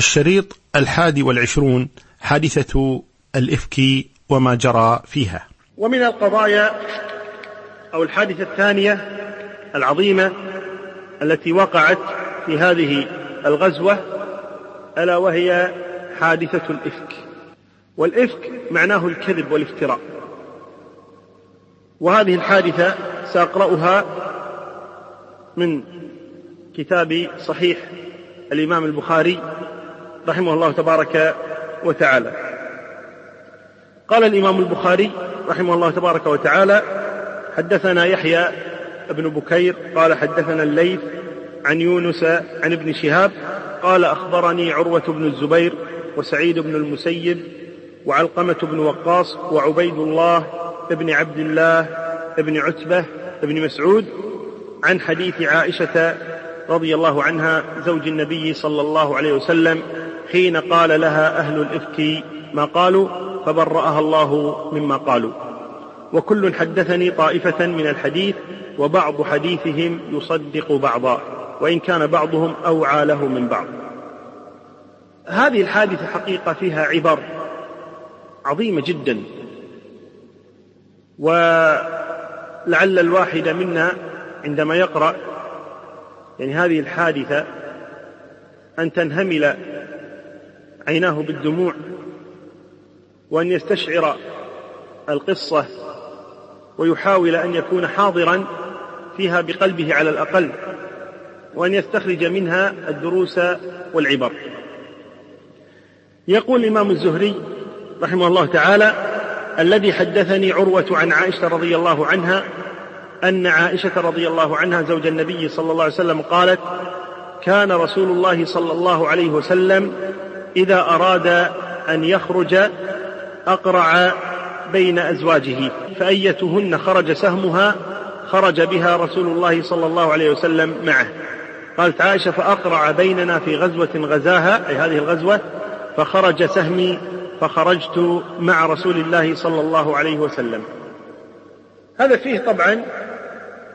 الشريط الحادي والعشرون حادثة الإفك وما جرى فيها. ومن القضايا أو الحادثة الثانية العظيمة التي وقعت في هذه الغزوة ألا وهي حادثة الإفك. والإفك معناه الكذب والافتراء. وهذه الحادثة سأقرأها من كتاب صحيح الإمام البخاري رحمه الله تبارك وتعالى. قال الإمام البخاري رحمه الله تبارك وتعالى حدثنا يحيى بن بكير قال حدثنا الليث عن يونس عن ابن شهاب قال أخبرني عروة بن الزبير وسعيد بن المسيب وعلقمة بن وقاص وعبيد الله بن عبد الله بن عتبة بن مسعود عن حديث عائشة رضي الله عنها زوج النبي صلى الله عليه وسلم حين قال لها أهل الإفك ما قالوا فبرأها الله مما قالوا. وكل حدثني طائفة من الحديث وبعض حديثهم يصدق بعضا وإن كان بعضهم أوعى له من بعض. هذه الحادثة حقيقة فيها عبر عظيمة جدا. ولعل الواحد منا عندما يقرأ يعني هذه الحادثة أن تنهمل عيناه بالدموع وأن يستشعر القصة ويحاول أن يكون حاضرا فيها بقلبه على الأقل وأن يستخرج منها الدروس والعبر. يقول الإمام الزهري رحمه الله تعالى الذي حدثني عروة عن عائشة رضي الله عنها أن عائشة رضي الله عنها زوج النبي صلى الله عليه وسلم قالت كان رسول الله صلى الله عليه وسلم إذا أراد أن يخرج أقرع بين أزواجه فأيتهن خرج سهمها خرج بها رسول الله صلى الله عليه وسلم معه. قالت عائشة فأقرع بيننا في غزوة غزاها أي هذه الغزوة فخرج سهمي فخرجت مع رسول الله صلى الله عليه وسلم. هذا فيه طبعا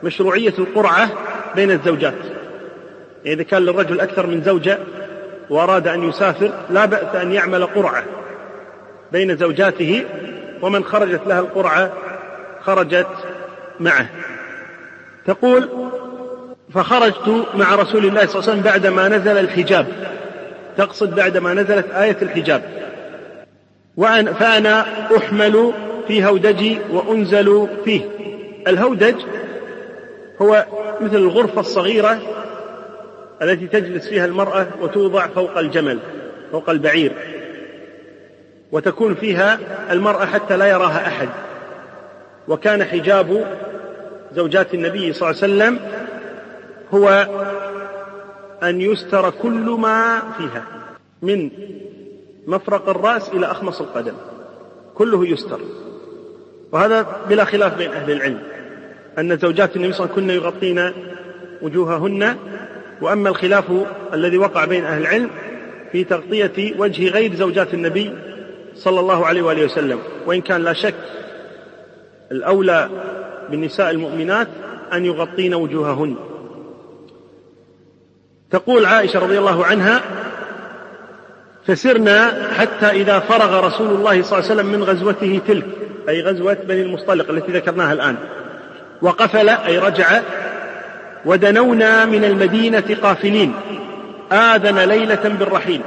مشروعية القرعة بين الزوجات. يعني إذا كان للرجل أكثر من زوجة وأراد أن يسافر لا بأس أن يعمل قرعة بين زوجاته ومن خرجت لها القرعة خرجت معه. تقول فخرجت مع رسول الله صلى الله عليه وسلم بعدما نزل الحجاب. تقصد بعدما نزلت آية الحجاب. وأنا فأنا أحمل في هودجي وأنزل فيه. الهودج هو مثل الغرفة الصغيرة التي تجلس فيها المرأة وتوضع فوق الجمل فوق البعير. وتكون فيها المرأة حتى لا يراها أحد. وكان حجاب زوجات النبي صلى الله عليه وسلم هو أن يستر كل ما فيها من مفرق الرأس إلى أخمص القدم. كله يستر. وهذا بلا خلاف بين أهل العلم أن زوجات النبي صلى الله عليه وسلم كن يغطين وجوههن وأما الخلاف الذي وقع بين أهل العلم في تغطية وجه غير زوجات النبي صلى الله عليه وآله وسلم وإن كان لا شك الأولى بالنساء المؤمنات أن يغطين وجوههن. تقول عائشة رضي الله عنها فسرنا حتى إذا فرغ رسول الله صلى الله عليه وسلم من غزوته تلك أي غزوة بني المصطلق التي ذكرناها الآن وقفل أي رجع ودنونا من المدينة قافلين. آذن ليلة بالرحيل.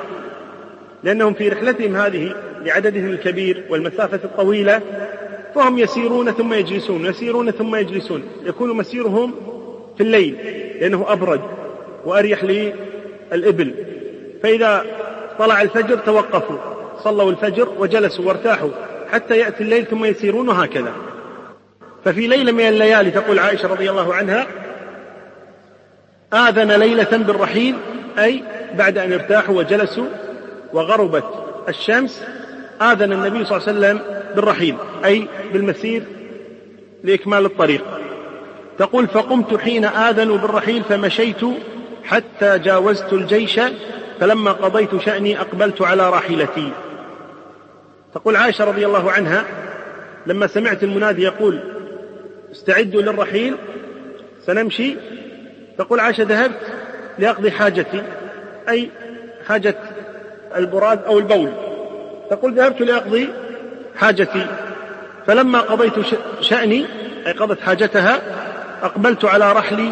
لأنهم في رحلتهم هذه لعددهم الكبير والمسافة الطويلة فهم يسيرون ثم يجلسون يسيرون ثم يجلسون. يكون مسيرهم في الليل لأنه أبرد وأريح للإبل. فإذا طلع الفجر توقفوا صلوا الفجر وجلسوا وارتاحوا حتى يأتي الليل ثم يسيرون وهكذا ففي ليلة من الليالي تقول عائشة رضي الله عنها آذن ليلة بالرحيل أي بعد أن ارتاحوا وجلسوا وغربت الشمس آذن النبي صلى الله عليه وسلم بالرحيل أي بالمسير لإكمال الطريق. تقول فقمت حين آذنوا بالرحيل فمشيت حتى جاوزت الجيش فلما قضيت شأني أقبلت على راحلتي. تقول عائشة رضي الله عنها لما سمعت المنادي يقول استعدوا للرحيل سنمشي تقول عائشة ذهبت لأقضي حاجتي أي حاجة البراز أو البول. تقول ذهبت لأقضي حاجتي. فلما قضيت شأني أي قضت حاجتها أقبلت على رحلي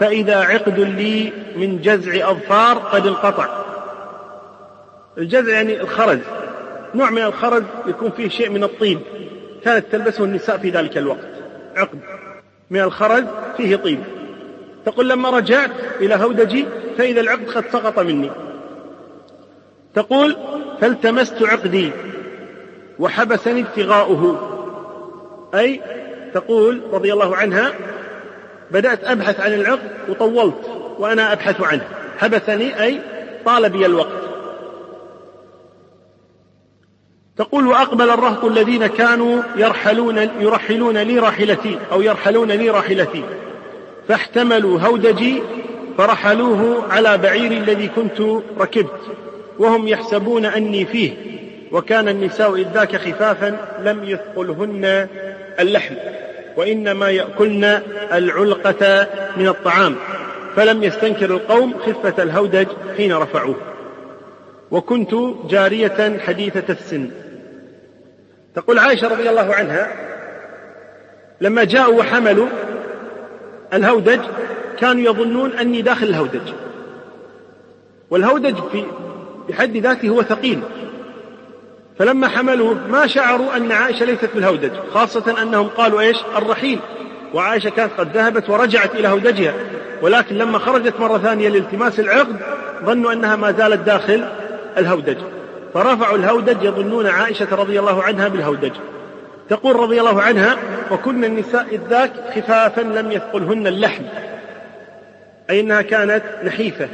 فإذا عقد لي من جزع أظفار قد انقطع. الجزع يعني الخرز. نوع من الخرز يكون فيه شيء من الطيب كانت تلبسه النساء في ذلك الوقت. عقد. من الخرز فيه طيب تقول لما رجعت إلى هودجي فإذا العقد قد سقط مني. تقول فالتمست عقدي وحبسني ابتغاؤه. أي تقول رضي الله عنها بدأت أبحث عن العقد وطولت وأنا أبحث عنه. حبسني أي طال بي الوقت. تقول وأقبل الرهط الذين كانوا يرحلون يرحلون لي راحلتي أو يرحلون لي راحلتي. فاحتملوا هودجي فرحلوه على بعير الذي كنت ركبت وهم يحسبون أني فيه وكان النساء إذ ذاك خفافا لم يثقلهن اللحم وإنما يأكلن العلقة من الطعام فلم يستنكر القوم خفة الهودج حين رفعوه. وكنت جارية حديثة السن. تقول عائشة رضي الله عنها لما جاءوا وحملوا الهودج كانوا يظنون أني داخل الهودج. والهودج في بحد ذاته هو ثقيل. فلما حملوه ما شعروا أن عائشة ليست في الهودج خاصة أنهم قالوا إيش؟ الرحيل. وعائشة كانت قد ذهبت ورجعت إلى هودجها. ولكن لما خرجت مرة ثانية لالتماس العقد ظنوا أنها ما زالت داخل الهودج. فرفعوا الهودج يظنون عائشة رضي الله عنها بالهودج. تقول رضي الله عنها وكن النساء إذ ذاك خفافا لم يثقلهن اللحم أي أنها كانت نحيفة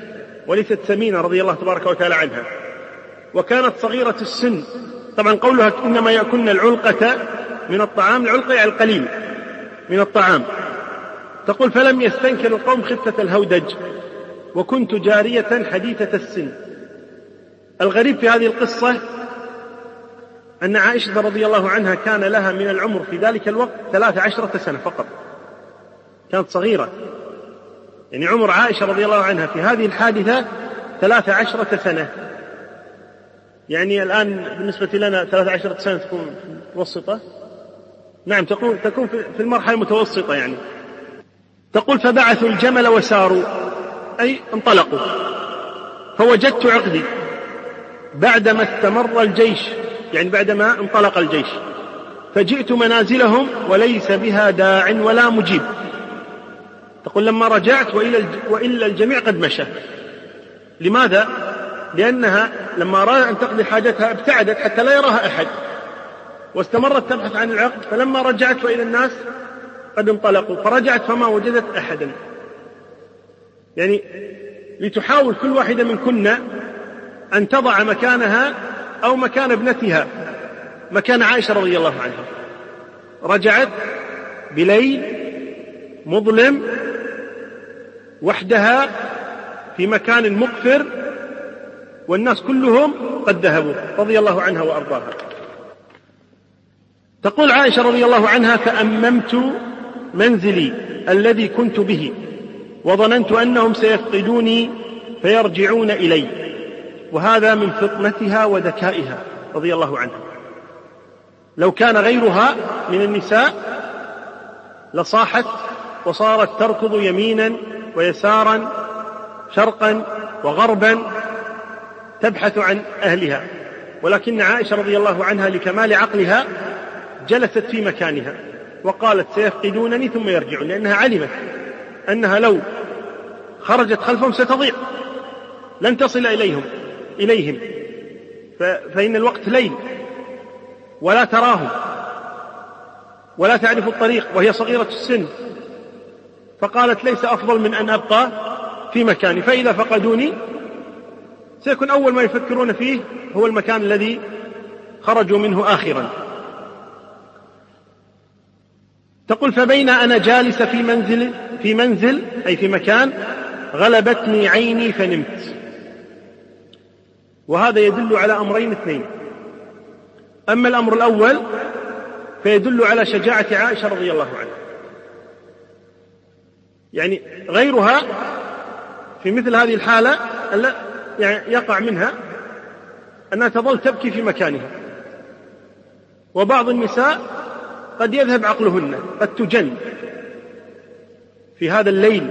وليست سمينة رضي الله تبارك وتعالى عنها. وكانت صغيرة السن طبعا قولها إنما يأكلن العلقة من الطعام العلقة يعني القليل من الطعام. تقول فلم يستنكر القوم خفة الهودج وكنت جارية حديثة السن. الغريب في هذه القصة أن عائشة رضي الله عنها كان لها من العمر في ذلك الوقت ثلاث عشرة سنة فقط. كانت صغيرة. يعني عمر عائشة رضي الله عنها في هذه الحادثة ثلاث عشرة سنة. يعني الآن بالنسبة لنا ثلاث عشرة سنة تكون متوسطة؟ نعم تكون تكون في المرحلة المتوسطة يعني. تقول فبعثوا الجمل وساروا. أي انطلقوا. فوجدت عقدي. بعدما استمر الجيش يعني بعدما انطلق الجيش. فجئت منازلهم وليس بها داع ولا مجيب. تقول لما رجعت وإلا الجميع قد مشى. لماذا؟ لأنها لما أراد أن تقضي حاجتها ابتعدت حتى لا يراها أحد. واستمرت تبحث عن العقد فلما رجعت وإلى الناس قد انطلقوا. فرجعت فما وجدت أحدا. يعني لتحاول كل واحدة منكن أن تضع مكانها أو مكان ابنتها مكان عائشة رضي الله عنها. رجعت بليل مظلم وحدها في مكان مقفر والناس كلهم قد ذهبوا رضي الله عنها وأرضاها. تقول عائشة رضي الله عنها فاممت منزلي الذي كنت به وظننت أنهم سيفقدوني فيرجعون إلي. وهذا من فطنتها وذكائها رضي الله عنها. لو كان غيرها من النساء لصاحت وصارت تركض يمينا ويسارا شرقا وغربا تبحث عن أهلها. ولكن عائشة رضي الله عنها لكمال عقلها جلست في مكانها وقالت سيفقدونني ثم يرجعون لأنها علمت أنها لو خرجت خلفهم ستضيع. لن تصل إليهم. إليهم. فإن الوقت ليل. ولا تراهم. ولا تعرف الطريق. وهي صغيرة السن. فقالت ليس أفضل من أن أبقى في مكاني. فإذا فقدوني سيكون أول ما يفكرون فيه هو المكان الذي خرجوا منه آخرا. تقول فبين أنا جالسة في منزل في منزل أي في مكان غلبتني عيني فنمت. وهذا يدل على أمرين اثنين. أما الأمر الأول فيدل على شجاعة عائشة رضي الله عنها. يعني غيرها في مثل هذه الحالة يعني يقع منها أنها تظل تبكي في مكانها. وبعض النساء قد يذهب عقلهن قد تجن. في هذا الليل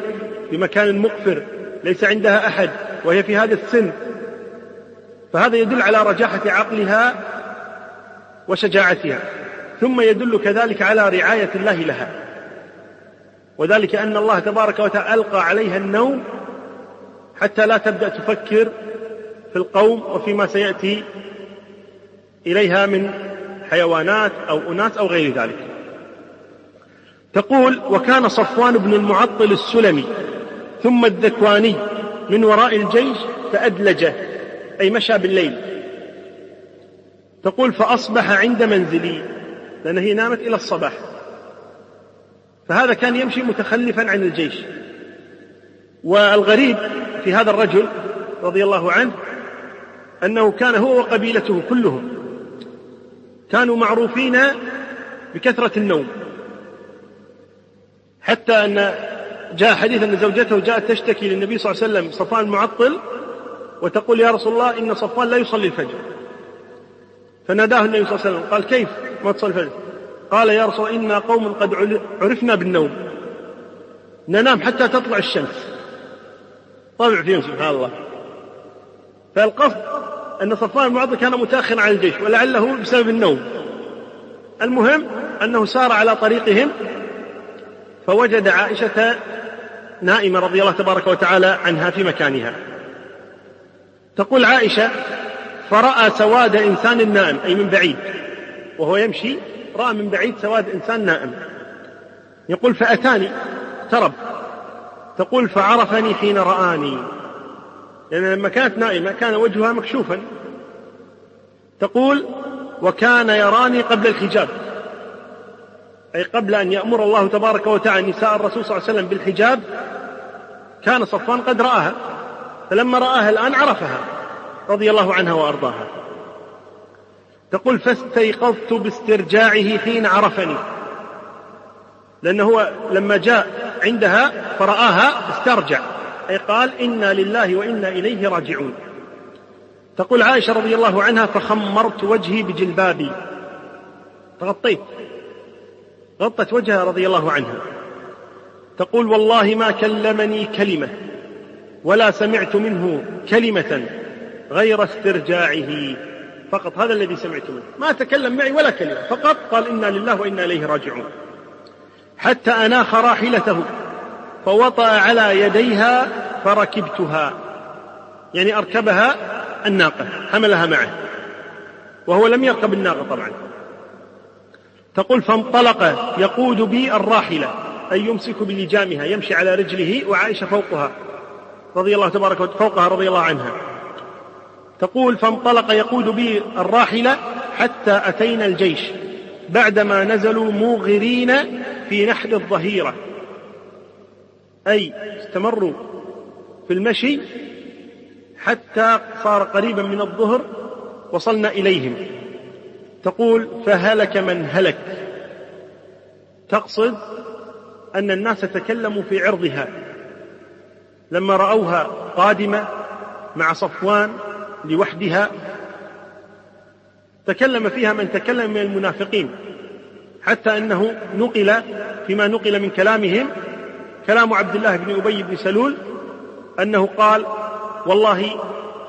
في مكان مقفر ليس عندها أحد وهي في هذا السن. فهذا يدل على رجاحة عقلها وشجاعتها ثم يدل كذلك على رعاية الله لها. وذلك أن الله تبارك وتعالى ألقى عليها النوم حتى لا تبدأ تفكر في القوم وفيما سيأتي إليها من حيوانات أو أناس أو غير ذلك. تقول وكان صفوان بن المعطل السلمي ثم الذكواني من وراء الجيش فأدلجه. أي مشى بالليل. تقول فأصبح عند منزلي. لأن هي نامت إلى الصباح. فهذا كان يمشي متخلفا عن الجيش. والغريب في هذا الرجل رضي الله عنه أنه كان هو وقبيلته كلهم كانوا معروفين بكثرة النوم. حتى أن جاء حديث أن زوجته جاءت تشتكي للنبي صلى الله عليه وسلم صفان المعطل وتقول يا رسول الله إن صفان لا يصلي الفجر. فناداه النبي صلى الله عليه وسلم قال كيف ما تصلي الفجر؟ قال يا رسول الله إنا قوم قد عرفنا بالنوم. ننام حتى تطلع الشمس. طبع فيهم سبحان الله. فالقصد أن صفوان المعطل كان متأخرا عن الجيش ولعله بسبب النوم. المهم أنه سار على طريقهم فوجد عائشة نائمة رضي الله تبارك وتعالى عنها في مكانها. تقول عائشة فرأى سواد إنسان نائم أي من بعيد. وهو يمشي رأى من بعيد سواد إنسان نائم. يقول فأتاني اقترب تقول فعرفني حين رآني. لأن لما كانت نائمة كان وجهها مكشوفا. تقول وكان يراني قبل الحجاب. أي قبل أن يأمر الله تبارك وتعالى نساء الرسول صلى الله عليه وسلم بالحجاب كان صفوان قد رآها. فلما رآها الآن عرفها رضي الله عنها وأرضاها. تقول فاستيقظت باسترجاعه حين عرفني. لأنه هو لما جاء عندها فرآها استرجع. أي قال إنا لله وإنا إليه راجعون. تقول عائشة رضي الله عنها فخمرت وجهي بجلبابي. تغطيت. غطت وجهها رضي الله عنها. تقول والله ما كلمني كلمة. ولا سمعت منه كلمة غير استرجاعه. فقط هذا الذي سمعت منه. ما تكلم معي ولا كلمة. فقط قال إنا لله وإنا إليه راجعون. حتى أناخ راحلته فوطأ على يديها فركبتها. يعني أركبها الناقة حملها معه. وهو لم يركب الناقة طبعا. تقول فانطلق يقود بي الراحلة أي يمسك بلجامها يمشي على رجله وعائشة فوقها. رضي الله تبارك وتعالى فوقها رضي الله عنها. تقول فانطلق يقود بي الراحلة حتى أتينا الجيش بعدما نزلوا موغرين في نحر الظهيرة. أي استمروا في المشي حتى صار قريبا من الظهر وصلنا إليهم. تقول فهلك من هلك. تقصد أن الناس تكلموا في عرضها. لما رأوها قادمة مع صفوان لوحدها تكلم فيها من تكلم من المنافقين حتى أنه نقل فيما نقل من كلامهم كلام عبد الله بن أبي بن سلول أنه قال والله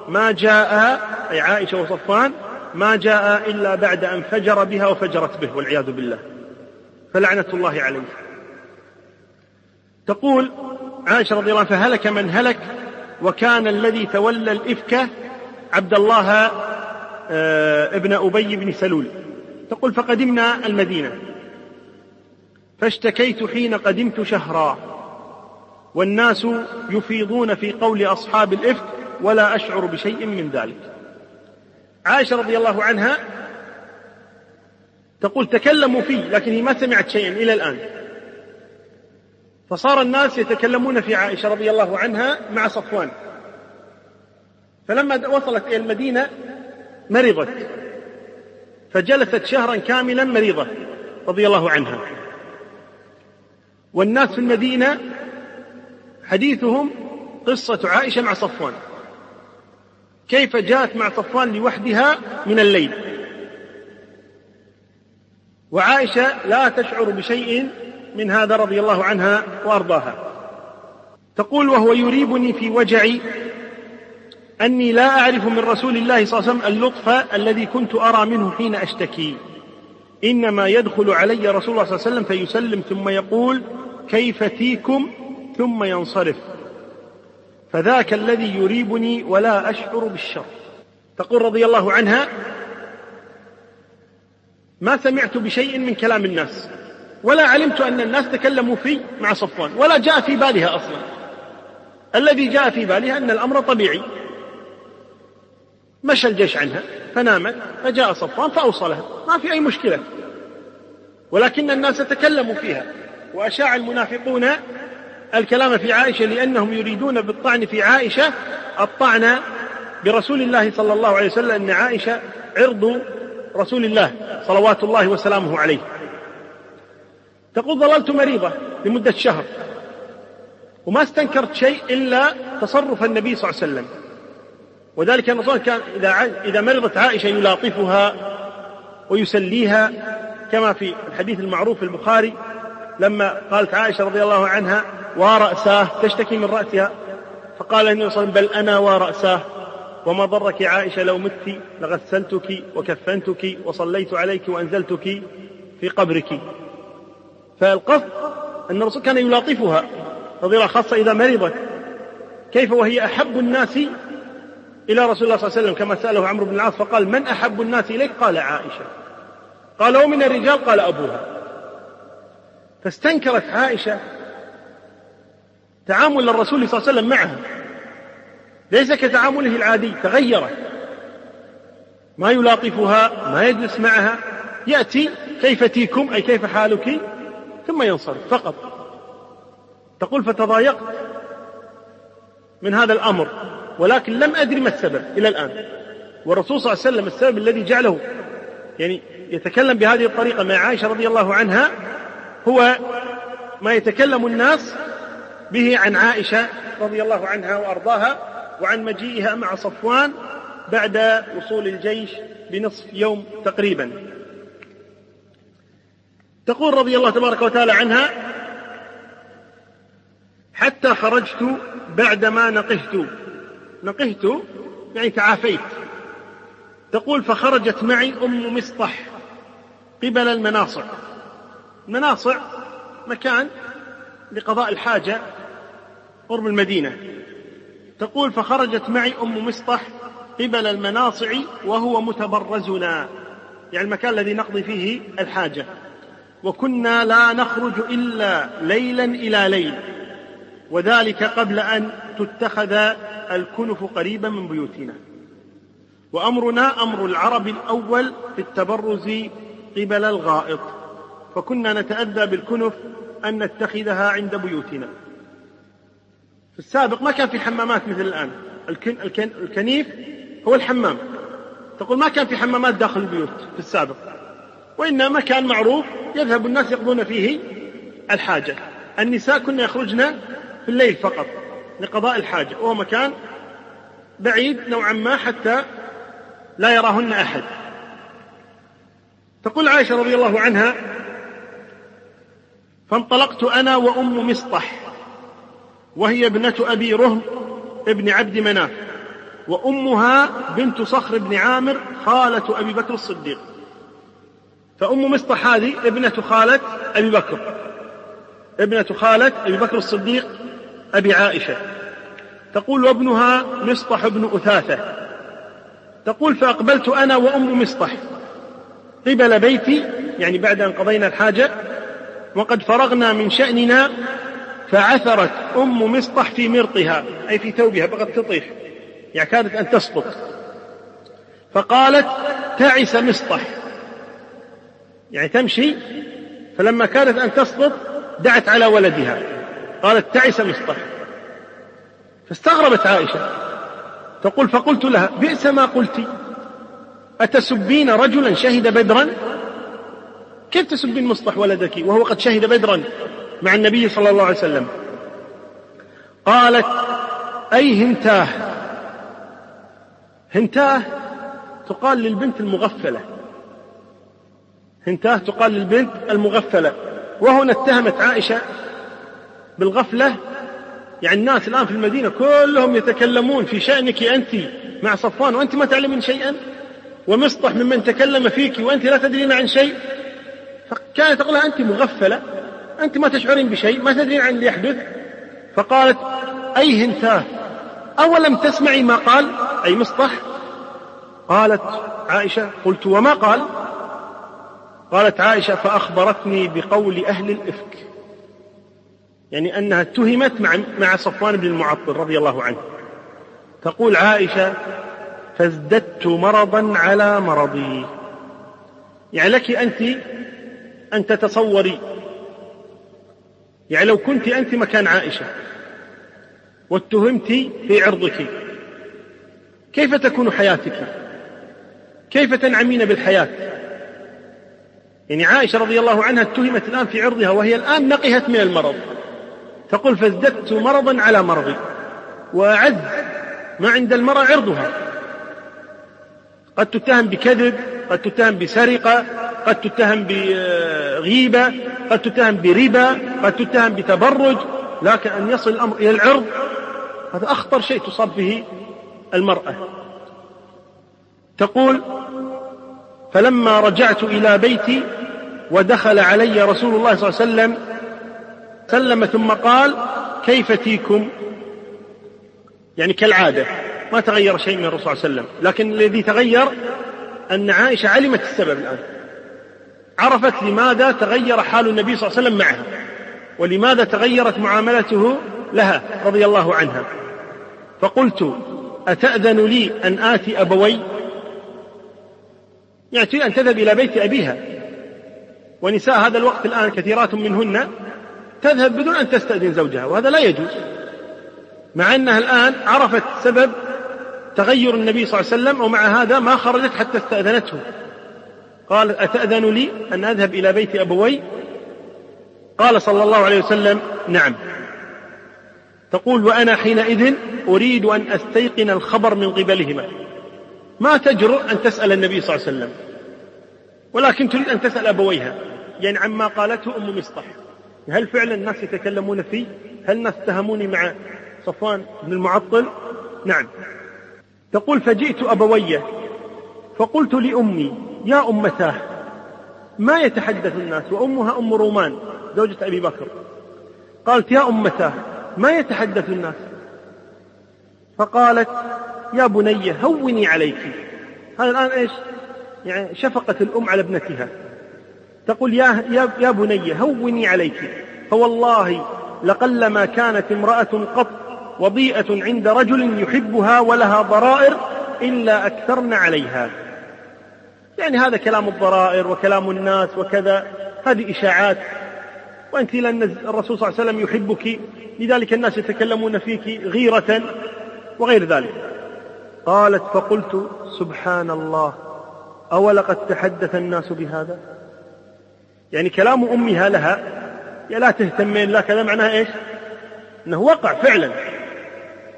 ما جاء أي عائشة وصفوان ما جاء إلا بعد أن فجر بها وفجرت به والعياذ بالله. فلعنة الله عليه تقول عائشة رضي الله عنها فهلك من هلك وكان الذي تولى الإفك عبد الله آه، ابن أبي بن سلول. تقول فقدمنا المدينة. فاشتكيت حين قدمت شهرا. والناس يفيضون في قول أصحاب الإفك ولا أشعر بشيء من ذلك. عائشة رضي الله عنها تقول تكلموا فيه لكن هي ما سمعت شيئا إلى الآن. فصار الناس يتكلمون في عائشة رضي الله عنها مع صفوان. فلما وصلت إلى المدينة مرضت. فجلست شهرا كاملا مريضة رضي الله عنها. والناس في المدينة حديثهم قصة عائشة مع صفوان. كيف جاءت مع صفوان لوحدها من الليل؟ وعائشة لا تشعر بشيء من هذا رضي الله عنها وأرضاها. تقول وهو يريبني في وجعي أني لا أعرف من رسول الله صلى الله عليه وسلم اللطف الذي كنت أرى منه حين أشتكي. إنما يدخل علي رسول الله صلى الله عليه وسلم فيسلم ثم يقول كيف تيكم ثم ينصرف. فذاك الذي يريبني ولا أشعر بالشر. تقول رضي الله عنها ما سمعت بشيء من كلام الناس. ولا علمت أن الناس تكلموا في مع صفوان ولا جاء في بالها أصلا. الذي جاء في بالها أن الأمر طبيعي. مشى الجيش عنها فنامت فجاء صفوان فأوصلها. ما في أي مشكلة. ولكن الناس تكلموا فيها. وأشاع المنافقون الكلام في عائشة لأنهم يريدون بالطعن في عائشة الطعن برسول الله صلى الله عليه وسلم أن عائشة عرض رسول الله صلوات الله وسلامه عليه. تقول ظللت مريضة لمدة شهر وما استنكرت شيء إلا تصرف النبي صلى الله عليه وسلم. وذلك أن الرسول كان إذا إذا مرضت عائشة يلاطفها ويسليها كما في الحديث المعروف في البخاري لما قالت عائشة رضي الله عنها ورأساه تشتكي من رأسها فقال النبي صلى الله عليه وسلم بل أنا ورأساه وما ضرك عائشة لو مت لغسلتك وكفنتك وصليت عليك وأنزلتك في قبرك. فالقصد أن الرسول كان يلاطفها الله خاصة إذا مرضت. كيف وهي أحب الناس إلى رسول الله صلى الله عليه وسلم؟ كما سأله عمرو بن العاص فقال من أحب الناس إليك؟ قال عائشة. قال ومن الرجال؟ قال أبوها. فاستنكرت عائشة تعامل الرسول صلى الله عليه وسلم معها. ليس كتعامله العادي تغير ما يلاطفها ما يجلس معها. يأتي كيف تيكم؟ أي كيف حالك؟ ثم ينصرف فقط. تقول فتضايقت من هذا الأمر ولكن لم أدري ما السبب إلى الآن. والرسول صلى الله عليه وسلم السبب الذي جعله يعني يتكلم بهذه الطريقة مع عائشة رضي الله عنها هو ما يتكلم الناس به عن عائشة رضي الله عنها وأرضاها وعن مجيئها مع صفوان بعد وصول الجيش بنصف يوم تقريبا. تقول رضي الله تبارك وتعالى عنها حتى خرجت بعدما نقهت. نقهت يعني تعافيت. تقول فخرجت معي أم مصطح قبل المناصع. المناصع مكان لقضاء الحاجة قرب المدينة. تقول فخرجت معي أم مصطح قبل المناصع وهو متبرزنا. يعني المكان الذي نقضي فيه الحاجة. وكنا لا نخرج إلا ليلا إلى ليل. وذلك قبل أن تتخذ الكنف قريبا من بيوتنا. وأمرنا أمر العرب الأول في التبرز قبل الغائط. فكنا نتأذى بالكنف أن نتخذها عند بيوتنا. في السابق ما كان في حمامات مثل الآن. الكن الكن الكنيف هو الحمام. تقول ما كان في حمامات داخل البيوت في السابق. وإنما كان معروف يذهب الناس يقضون فيه الحاجة. النساء كن يخرجن في الليل فقط لقضاء الحاجة وهو مكان بعيد نوعا ما حتى لا يراهن أحد. تقول عائشة رضي الله عنها فانطلقت أنا وأم مصطح وهي ابنة أبي رهم ابن عبد مناف وأمها بنت صخر بن عامر خالة أبي بكر الصديق. فأم مصطح هذه ابنة خالة أبي بكر. ابنة خالة أبي بكر الصديق أبي عائشة. تقول وابنها مصطح بن أثاثة. تقول فأقبلت أنا وأم مصطح قبل بيتي يعني بعد أن قضينا الحاجة وقد فرغنا من شأننا فعثرت أم مصطح في مرطها أي في ثوبها بغت تطيح يعني كادت أن تسقط. فقالت تعس مصطح يعني تمشي فلما كادت أن تسقط دعت على ولدها. قالت تعس مصطح فاستغربت عائشة. تقول فقلت لها بئس ما قلت. أتسبين رجلا شهد بدرا؟ كيف تسبين مصطح ولدك وهو قد شهد بدرا مع النبي صلى الله عليه وسلم؟ قالت أي هنتاه؟ هنتاه تقال للبنت المغفلة. هنتاه تقال للبنت المغفلة. وهنا اتهمت عائشة بالغفلة. يعني الناس الآن في المدينة كلهم يتكلمون في شأنك أنت مع صفوان وأنت ما تعلمين شيئا. ومصطح ممن تكلم فيك وأنت لا تدرين عن شيء. فكانت تقول أنت مغفلة. أنت ما تشعرين بشيء ما تدرين عن اللي يحدث. فقالت أي هنتاه أولم تسمعي ما قال؟ أي مصطح. قالت عائشة قلت وما قال؟ قالت عائشة فأخبرتني بقول أهل الإفك. يعني أنها اتهمت مع مع صفوان بن المعطل رضي الله عنه. تقول عائشة فازددت مرضا على مرضي. يعني لك أنت أن تتصوري. يعني لو كنت أنت مكان عائشة واتهمت في عرضك كيف تكون حياتك؟ كيف تنعمين بالحياة؟ يعني عائشة رضي الله عنها اتهمت الآن في عرضها وهي الآن نقهت من المرض. تقول فازددت مرضا على مرضي وأعز ما عند المرأة عرضها. قد تتهم بكذب قد تتهم بسرقة قد تتهم بغيبة قد تتهم بربا قد تتهم بتبرج لكن أن يصل الأمر إلى العرض هذا أخطر شيء تصاب به المرأة. تقول فلما رجعت إلى بيتي ودخل علي رسول الله صلى الله عليه وسلم سلم ثم قال كيف تيكم يعني كالعادة ما تغير شيء من الرسول صلى الله عليه وسلم. لكن الذي تغير أن عائشة علمت السبب الآن. عرفت لماذا تغير حال النبي صلى الله عليه وسلم معها ولماذا تغيرت معاملته لها رضي الله عنها. فقلت أتأذن لي أن آتي أبوي يعني أن تذهب إلى بيت أبيها. ونساء هذا الوقت الآن كثيرات منهن تذهب بدون أن تستأذن زوجها وهذا لا يجوز. مع أنها الآن عرفت سبب تغير النبي صلى الله عليه وسلم ومع هذا ما خرجت حتى استأذنته. قال أتأذن لي أن أذهب إلى بيت أبوي؟ قال صلى الله عليه وسلم نعم. تقول وأنا حينئذ أريد أن أستيقن الخبر من قبلهما. ما تجرؤ أن تسأل النبي صلى الله عليه وسلم ولكن تريد أن تسأل أبويها. يعني عما قالته أم مصطح هل فعلا الناس يتكلمون فيه؟ هل الناس اتهموني مع صفوان بن المعطل؟ نعم. تقول فجئت أبوي فقلت لأمي يا أمتاه ما يتحدث الناس؟ وأمها أم رومان زوجة أبي بكر. قالت يا أمتاه ما يتحدث الناس؟ فقالت يا بني هوني عليك. هذا الآن إيش؟ يعني شفقة الأم على ابنتها. تقول يا, يا, بني هوني عليك. فوالله لقلما كانت امرأة قط وضيئة عند رجل يحبها ولها ضرائر إلا أكثرن عليها. يعني هذا كلام الضرائر وكلام الناس وكذا. هذه إشاعات. وأنت لأن الرسول صلى الله عليه وسلم يحبك لذلك الناس يتكلمون فيك غيرة وغير ذلك. قالت فقلت سبحان الله أولقد تحدث الناس بهذا؟ يعني كلام أمها لها يا لا تهتمين لا كذا معناها إيش؟ أنه وقع فعلا.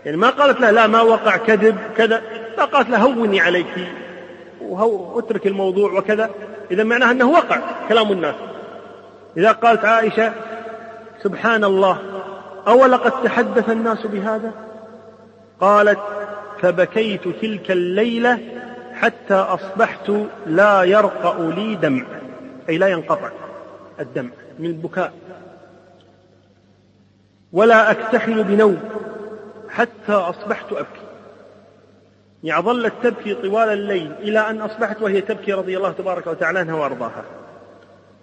يعني ما قالت له لا ما وقع كذب كذا لا قالت له هوني عليك واترك الموضوع وكذا. إذا معناها أنه وقع كلام الناس. إذا قالت عائشة سبحان الله أولقد تحدث الناس بهذا؟ قالت فبكيت تلك الليلة حتى أصبحت لا يرقأ لي دمع. أي لا ينقطع الدمع من البكاء. ولا أكتحل بنوم حتى أصبحت أبكي. يعني ظلت تبكي طوال الليل إلى أن أصبحت وهي تبكي رضي الله تبارك وتعالى عنها وأرضاها.